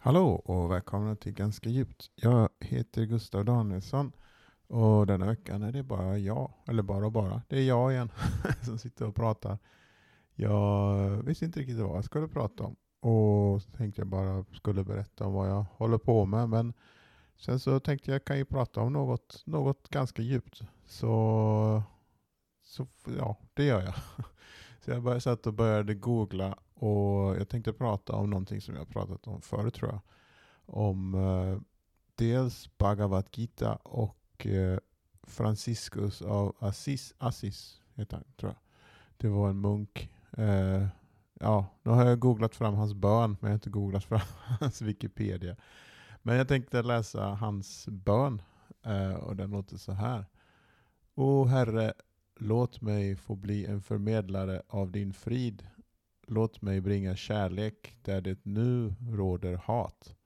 Hallå och välkomna till Ganska djupt. Jag heter Gustav Danielsson och denna veckan är det bara jag, eller bara och bara, det är jag igen som sitter och pratar. Jag visste inte riktigt vad jag skulle prata om och så tänkte jag bara skulle berätta om vad jag håller på med. Men sen så tänkte jag kan ju prata om något, något ganska djupt. Så, så ja, det gör jag. Så jag började, satt och började googla och jag tänkte prata om någonting som jag pratat om förut tror jag. Om eh, dels Bhagavad Gita och eh, Franciscus av Assis, Assis heter han, tror jag. Det var en munk. Eh, ja, nu har jag googlat fram hans bön, men jag har inte googlat fram hans Wikipedia. Men jag tänkte läsa hans bön eh, och den låter så här. O Herre, låt mig få bli en förmedlare av din frid Låt mig bringa kärlek där det nu råder hat.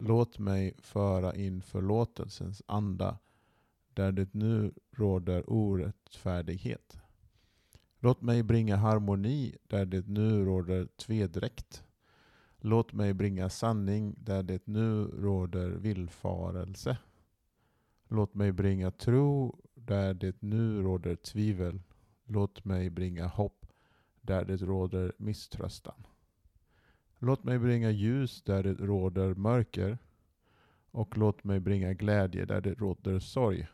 Låt mig föra in förlåtelsens anda där det nu råder orättfärdighet. Låt mig bringa harmoni där det nu råder tvedräkt. Låt mig bringa sanning där det nu råder villfarelse. Låt mig bringa tro där det nu råder tvivel. Låt mig bringa hopp där det råder misströstan. Låt mig bringa ljus där det råder mörker och låt mig bringa glädje där det råder sorg.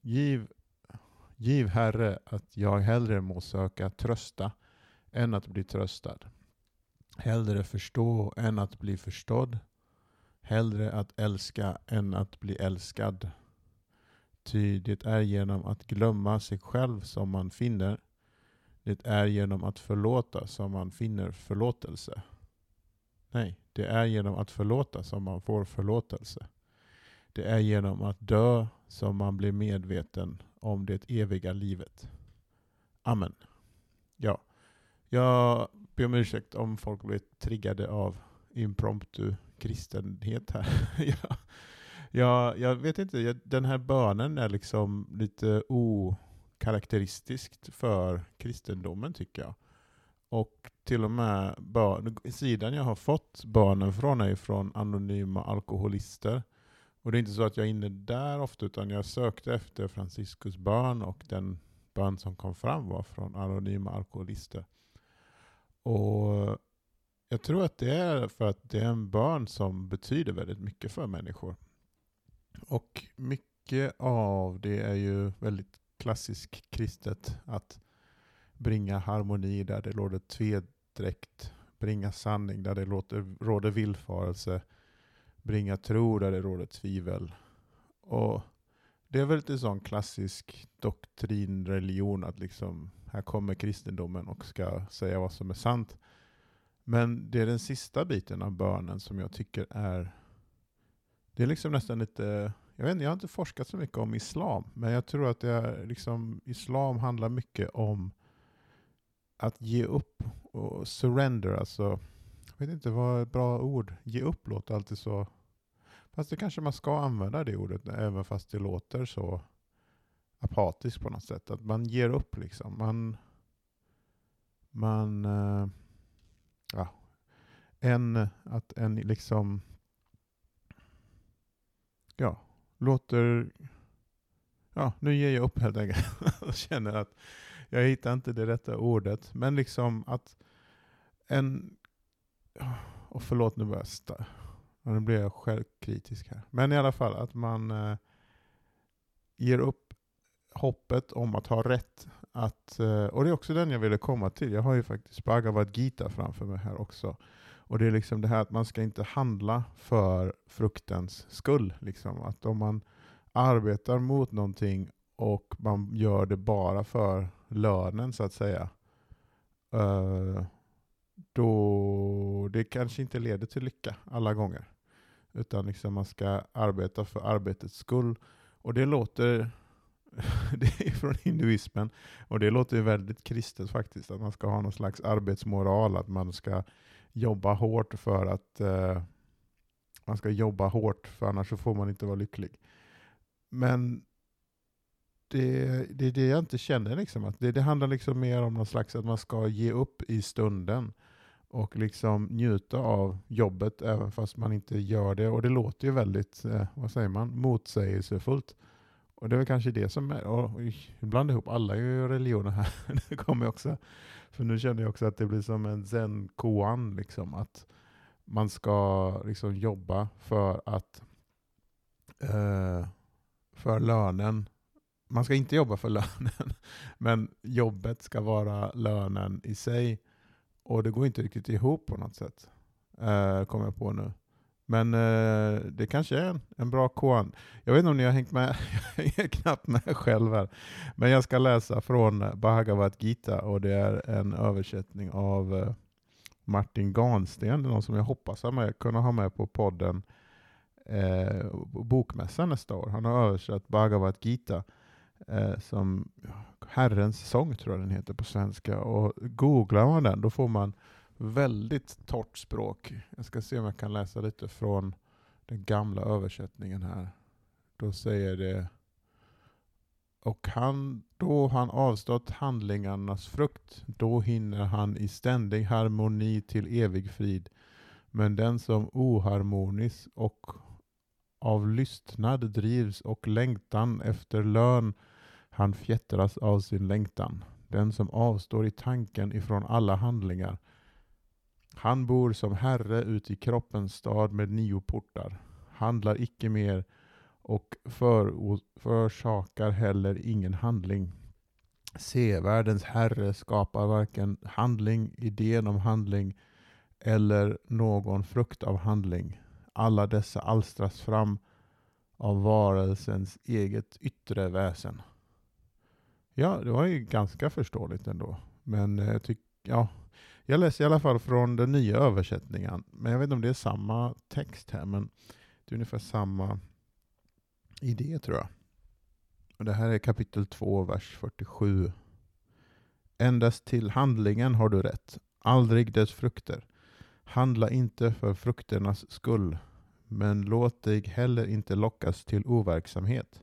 Giv, giv Herre att jag hellre må söka trösta än att bli tröstad. Hellre förstå än att bli förstådd. Hellre att älska än att bli älskad. Ty det är genom att glömma sig själv som man finner det är genom att förlåta som man finner förlåtelse. Nej, det är genom att förlåta som man får förlåtelse. Det är genom att dö som man blir medveten om det eviga livet. Amen. Ja, jag ber om ursäkt om folk blir triggade av impromptu kristenhet här. ja, ja, jag vet inte, den här bönen är liksom lite o karaktäristiskt för kristendomen tycker jag. Och till och med barn, sidan jag har fått barnen från är från anonyma alkoholister. Och det är inte så att jag är inne där ofta, utan jag sökte efter Franciscus bön och den bön som kom fram var från anonyma alkoholister. Och jag tror att det är för att det är en bön som betyder väldigt mycket för människor. Och mycket av det är ju väldigt klassiskt kristet att bringa harmoni där det råder tvedräkt, bringa sanning där det råder, råder villfarelse, bringa tro där det råder tvivel. Och det är väl lite sån klassisk doktrinreligion att liksom här kommer kristendomen och ska säga vad som är sant. Men det är den sista biten av bönen som jag tycker är det är liksom nästan lite jag, vet inte, jag har inte forskat så mycket om islam, men jag tror att det är, liksom, islam handlar mycket om att ge upp och surrender. Alltså, jag vet inte vad är ett bra ord. Ge upp låter alltid så... Fast det kanske man ska använda det ordet, även fast det låter så apatiskt på något sätt. Att man ger upp liksom. Man... Man... Uh, ja. En, att en liksom... Ja, låter... Ja, nu ger jag upp helt enkelt. Jag känner att jag hittar inte det rätta ordet. Men liksom att en... Och oh, förlåt, nu börjar jag nu blir jag självkritisk här. Men i alla fall att man eh, ger upp hoppet om att ha rätt. Att, eh, och det är också den jag ville komma till. Jag har ju faktiskt Bhagavad Gita framför mig här också. Och det är liksom det här att man ska inte handla för fruktens skull. Liksom. Att om man arbetar mot någonting och man gör det bara för lönen så att säga. Eh, då det kanske inte leder till lycka alla gånger. Utan liksom man ska arbeta för arbetets skull. Och det låter det är från hinduismen. Och det låter väldigt kristet faktiskt. Att man ska ha någon slags arbetsmoral. Att man ska jobba hårt för att eh, man ska jobba hårt för annars så får man inte vara lycklig. Men det, det är det jag inte känner. Liksom, att det, det handlar liksom mer om någon slags att man ska ge upp i stunden. och liksom njuta av jobbet även fast man inte gör det. Och det låter ju väldigt, eh, vad säger man, motsägelsefullt. Och det är väl kanske det som är, och ibland ihop alla religioner här, det kommer också, för nu känner jag också att det blir som en zen koan liksom, att man ska liksom jobba för att, eh, för lönen. Man ska inte jobba för lönen, men jobbet ska vara lönen i sig. Och det går inte riktigt ihop på något sätt, eh, kommer jag på nu. Men eh, det kanske är en, en bra koan. Jag vet inte om ni har hängt med, jag är knappt med själv här. Men jag ska läsa från Bhagavad Gita och det är en översättning av eh, Martin Gansten, någon som jag hoppas med, kunna ha med på podden eh, Bokmässan nästa år. Han har översatt Bhagavad Gita eh, som Herrens sång tror jag den heter på svenska. Och googlar man den då får man väldigt torrt språk. Jag ska se om jag kan läsa lite från den gamla översättningen här. Då säger det och han, då han avstått handlingarnas frukt, då hinner han i ständig harmoni till evig frid. Men den som oharmonisk och av lystnad drivs och längtan efter lön, han fjättras av sin längtan. Den som avstår i tanken ifrån alla handlingar, han bor som herre ute i kroppens stad med nio portar, handlar icke mer och för, försakar heller ingen handling. Se, världens herre skapar varken handling, idén om handling eller någon frukt av handling. Alla dessa alstras fram av varelsens eget yttre väsen. Ja, det var ju ganska förståeligt ändå. Men eh, jag tycker, ja, jag läser i alla fall från den nya översättningen. Men jag vet inte om det är samma text här, men det är ungefär samma idé tror jag. Och det här är kapitel 2, vers 47. Endast till handlingen har du rätt, aldrig dess frukter. Handla inte för frukternas skull, men låt dig heller inte lockas till overksamhet.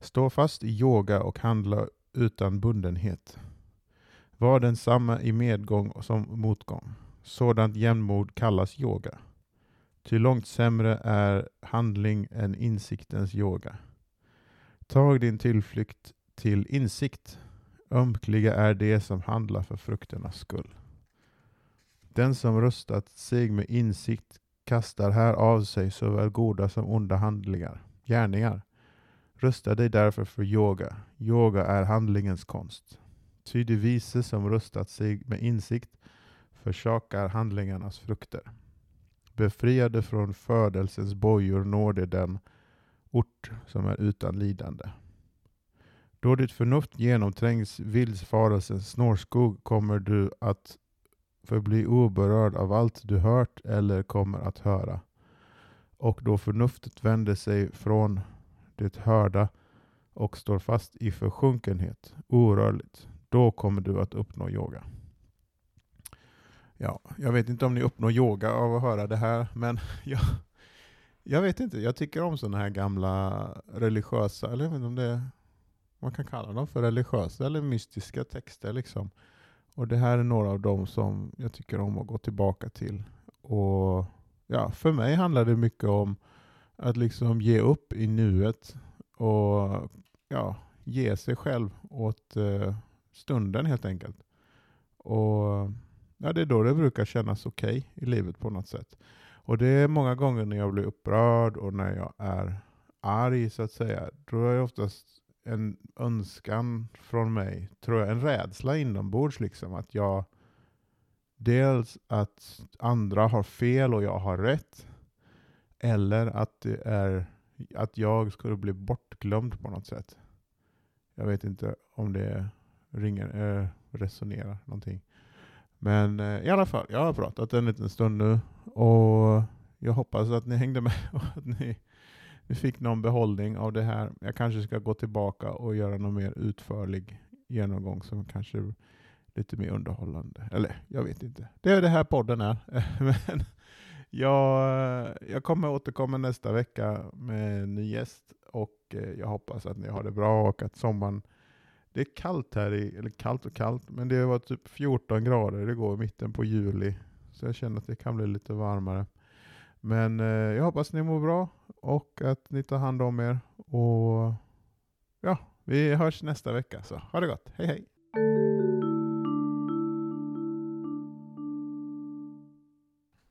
Stå fast i yoga och handla utan bundenhet. Var densamma i medgång som motgång. Sådant jämnmod kallas yoga. Ty långt sämre är handling än insiktens yoga. Tag din tillflykt till insikt. Ömkliga är det som handlar för frukternas skull. Den som rustat sig med insikt kastar här av sig såväl goda som onda handlingar, gärningar. Rusta dig därför för yoga. Yoga är handlingens konst. Ty de vise som rustat sig med insikt försakar handlingarnas frukter. Befriade från födelsens bojor når de den ort som är utan lidande. Då ditt förnuft genomträngs villfarelsens snårskog kommer du att förbli oberörd av allt du hört eller kommer att höra. Och då förnuftet vänder sig från det hörda och står fast i försjunkenhet, orörligt, då kommer du att uppnå yoga. Ja, jag vet inte om ni uppnår yoga av att höra det här, men jag, jag vet inte. Jag tycker om sådana här gamla religiösa, eller jag vet inte om det man kan kalla dem för religiösa eller mystiska texter. Liksom. Och det här är några av dem som jag tycker om att gå tillbaka till. Och ja, För mig handlar det mycket om att liksom ge upp i nuet och ja, ge sig själv åt eh, stunden helt enkelt. Och ja, det är då det brukar kännas okej okay i livet på något sätt. Och det är många gånger när jag blir upprörd och när jag är arg så att säga, då är det oftast en önskan från mig, tror jag, en rädsla inombords liksom att jag dels att andra har fel och jag har rätt, eller att det är att jag skulle bli bortglömd på något sätt. Jag vet inte om det ringer, eh, resonerar någonting. Men eh, i alla fall, jag har pratat en liten stund nu och jag hoppas att ni hängde med och att ni, ni fick någon behållning av det här. Jag kanske ska gå tillbaka och göra någon mer utförlig genomgång som kanske är lite mer underhållande. Eller jag vet inte. Det är det här podden är. Men jag, jag kommer återkomma nästa vecka med en ny gäst och eh, jag hoppas att ni har det bra och att sommaren det är kallt här, i, eller kallt och kallt, men det var typ 14 grader igår i mitten på juli. Så jag känner att det kan bli lite varmare. Men eh, jag hoppas ni mår bra och att ni tar hand om er. Och ja, vi hörs nästa vecka. Så ha det gott. Hej hej!